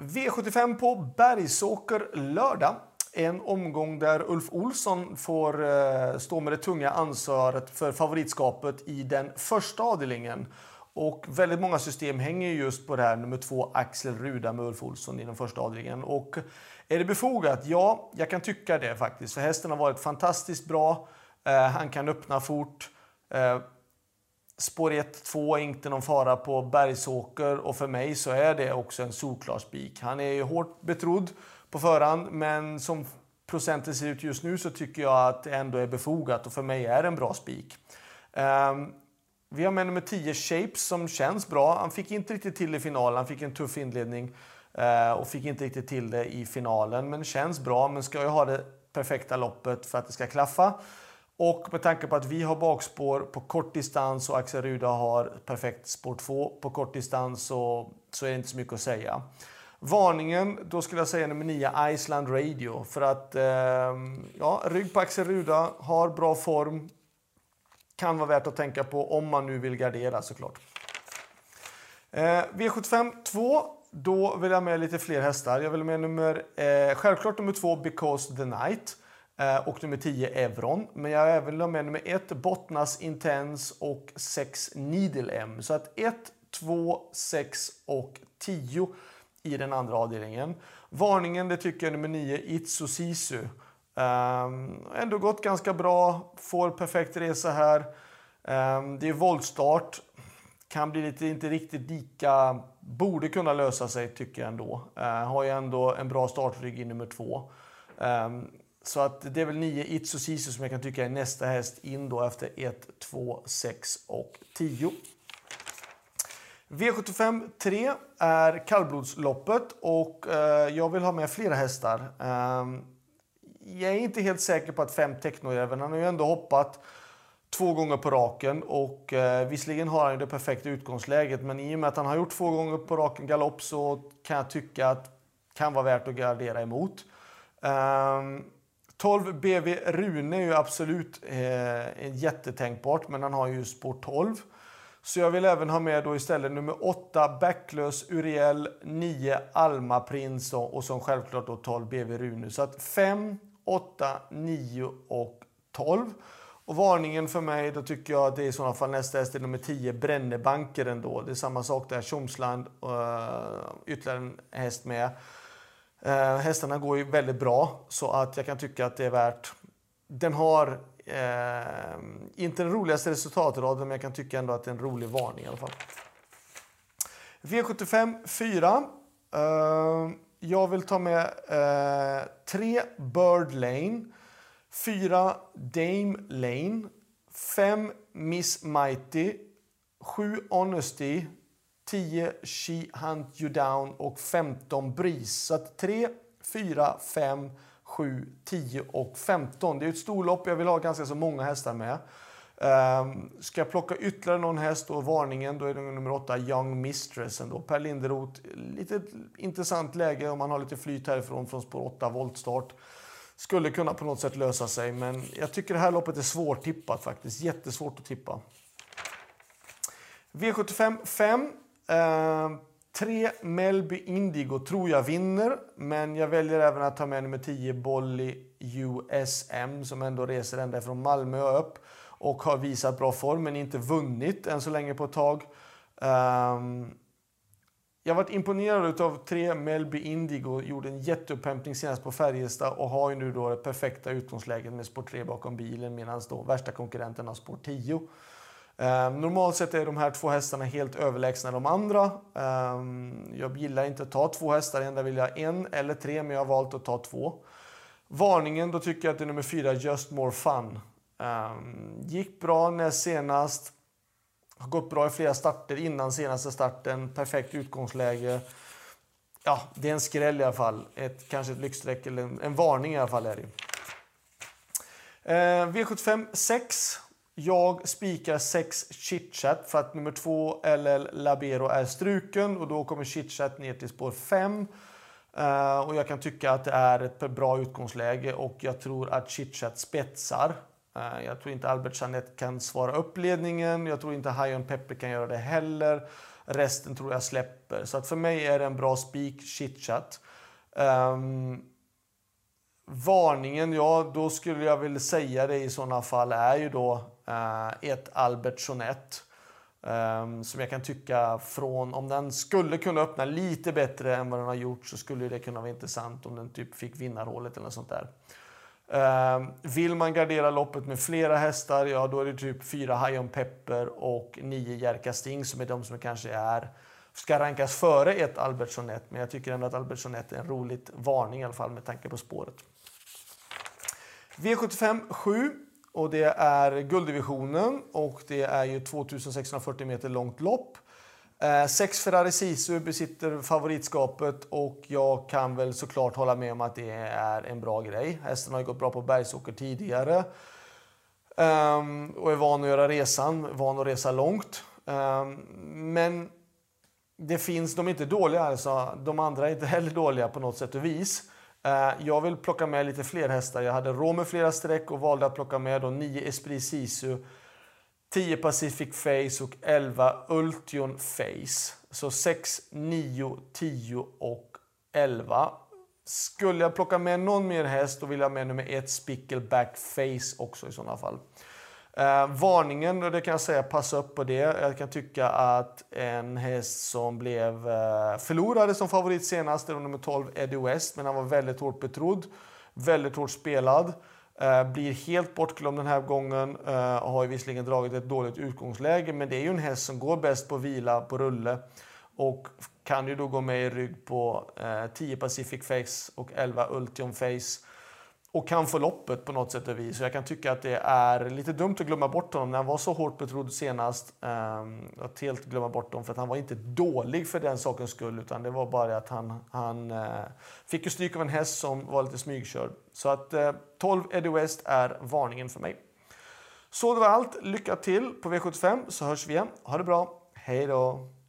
V75 på Bergsåker lördag. En omgång där Ulf Olsson får eh, stå med det tunga ansvaret för favoritskapet i den första avdelningen. Och väldigt många system hänger just på det här nummer två Axel Ruda med Ulf Olsson i den första avdelningen. Och är det befogat? Ja, jag kan tycka det faktiskt. För hästen har varit fantastiskt bra. Eh, han kan öppna fort. Eh, Spår 1, 2 är inte någon fara på Bergsåker och för mig så är det också en solklar spik. Han är ju hårt betrodd på förhand men som procenten ser ut just nu så tycker jag att det ändå är befogat och för mig är det en bra spik. Um, vi har med nummer 10 Shapes som känns bra. Han fick inte riktigt till i finalen, han fick en tuff inledning uh, och fick inte riktigt till det i finalen men känns bra men ska ju ha det perfekta loppet för att det ska klaffa. Och med tanke på att vi har bakspår på kort distans och Axel Ruda har perfekt spår 2 på kort distans så, så är det inte så mycket att säga. Varningen, då skulle jag säga nummer 9, Iceland Radio. För att eh, ja, rygg på Axel Ruda, har bra form. Kan vara värt att tänka på om man nu vill gardera såklart. Eh, V75 2, då vill jag med lite fler hästar. Jag vill med nummer, eh, självklart nummer 2, Because the Night. Eh, och nummer 10 Evron. Men jag har även med nummer 1 Bottnas Intense och 6 Needle M. Så att 1, 2, 6 och 10 i den andra avdelningen. Varningen det tycker jag är nummer 9 Itsu Sisu. Um, ändå gått ganska bra, får perfekt resa här. Um, det är voltstart. Kan bli lite, inte riktigt lika, borde kunna lösa sig tycker jag ändå. Uh, har ju ändå en bra startrygg i nummer 2. Um, ehm, så att det är väl 9 Itsu Sisu som jag kan tycka är nästa häst in då efter 1, 2, 6 och 10. V75 3 är kallblodsloppet och eh, jag vill ha med flera hästar. Eh, jag är inte helt säker på att 5 technojäveln, han har ju ändå hoppat två gånger på raken och eh, visserligen har han ju det perfekta utgångsläget men i och med att han har gjort två gånger på raken galopp så kan jag tycka att det kan vara värt att gardera emot. Ehm, 12 BV Rune är ju absolut eh, jättetänkbart, men han har ju spår 12. Så jag vill även ha med då istället nummer 8 Backlös Uriel, 9 Alma Prins och som självklart då 12 BV Rune. Så att 5, 8, 9 och 12. Och varningen för mig, då tycker jag att det är i sådana fall nästa häst är nummer 10 Brännebanker ändå. Det är samma sak där, Tjomsland, uh, ytterligare en häst med. Eh, hästarna går ju väldigt bra så att jag kan tycka att det är värt. Den har eh, inte den roligaste resultatraden men jag kan tycka ändå att det är en rolig varning i alla fall. V75 4. Eh, jag vill ta med eh, 3 Bird Lane, 4 Dame Lane, 5 Miss Mighty, 7 Honesty, 10 She Hunt You Down och 15 Breeze. Så att 3, 4, 5, 7, 10 och 15. Det är ett storlopp. Jag vill ha ganska så många hästar med. Um, ska jag plocka ytterligare någon häst och varningen då är det nummer 8 Young Mistress ändå. Per Linderoth, lite intressant läge om man har lite flyt härifrån från spår 8 voltstart. Skulle kunna på något sätt lösa sig men jag tycker det här loppet är svårtippat faktiskt. Jättesvårt att tippa. V75 5 Uh, tre Melby Indigo tror jag vinner, men jag väljer även att ta med nummer 10 Bolly USM som ändå reser ända från Malmö och upp och har visat bra form men inte vunnit än så länge på ett tag. Um, jag har varit imponerad av tre Melby Indigo, gjorde en jätteupphämtning senast på Färjestad och har ju nu då det perfekta utgångsläget med spår 3 bakom bilen medan då värsta konkurrenten har spår 10. Eh, normalt sett är de här två hästarna helt överlägsna de andra. Eh, jag gillar inte att ta två hästar, ändå vill jag en eller tre, men jag har valt att ta två. Varningen, då tycker jag att det är nummer fyra, Just More Fun. Eh, gick bra näst senast. Har gått bra i flera starter innan senaste starten. Perfekt utgångsläge. Ja, det är en skräll i alla fall. Ett, kanske ett lyxstreck eller en, en varning i alla fall är det. Eh, V75 6. Jag spikar 6 chitchat för att nummer 2 LL Labero är struken och då kommer chitchat ner till spår 5. Uh, eh, och jag kan tycka att det är ett bra utgångsläge och jag tror att chitchat spetsar. Uh, jag tror inte Albert Jeanette kan svara upp ledningen. Jag tror inte High on Pepper kan göra det heller. Resten tror jag släpper. Så att för mig är det en bra spik, chitchat. Um, varningen, ja då skulle jag vilja säga det i sådana fall är ju då eh, ett Albert Sonett. Ehm, som jag kan tycka från, om den skulle kunna öppna lite bättre än vad den har gjort så skulle det kunna vara intressant om den typ fick vinnarhålet eller något sånt där. Eh, vill man gardera loppet med flera hästar, ja då är det typ fyra High on Pepper och nio Jerka Sting som är de som kanske är ska rankas före ett Albertssonet. Men jag tycker ändå att Albertssonet är en roligt varning i alla fall med tanke på spåret. V75 7 och det är gulddivisionen och det är ju 2640 meter långt lopp. Eh, sex Ferrari Sisu besitter favoritskapet och jag kan väl såklart hålla med om att det är en bra grej. Hästen har ju gått bra på bergsåker tidigare. Um, och är van att göra resan, van att resa långt. Um, men det finns, de är inte dåliga alltså. De andra är inte heller dåliga på något sätt och vis. Eh, jag vill plocka med lite fler hästar. Jag hade råd med flera streck och valde att plocka med då 9 Esprit Sisu 10 Pacific Face och 11 Ultion Face. Så 6, 9, 10 och 11. Skulle jag plocka med någon mer häst då vill jag ha med nummer 1 Spickleback Face också i sådana fall. Eh, varningen, det kan jag säga, passa upp på det. Jag kan tycka att en häst som blev eh, förlorade som favorit senast, det var nummer 12 Eddie West, men han var väldigt hårt betrodd, väldigt hårt spelad. Eh, blir helt bortglömd den här gången. Eh, har ju visserligen dragit ett dåligt utgångsläge, men det är ju en häst som går bäst på vila på rulle. Och kan ju då gå med i rygg på eh, 10 Pacific Face och 11 Ultion Face. Och kan få loppet på något sätt och vis. Så jag kan tycka att det är lite dumt att glömma bort honom när han var så hårt betrodd senast. Um, att helt glömma bort honom för att han var inte dålig för den sakens skull. Utan det var bara att han, han uh, fick ju stryk av en häst som var lite smygkörd. Så att eh, uh, 12 Eddie West är varningen för mig. Så det var allt. Lycka till på V75 så hörs vi igen. Ha det bra. Hej då!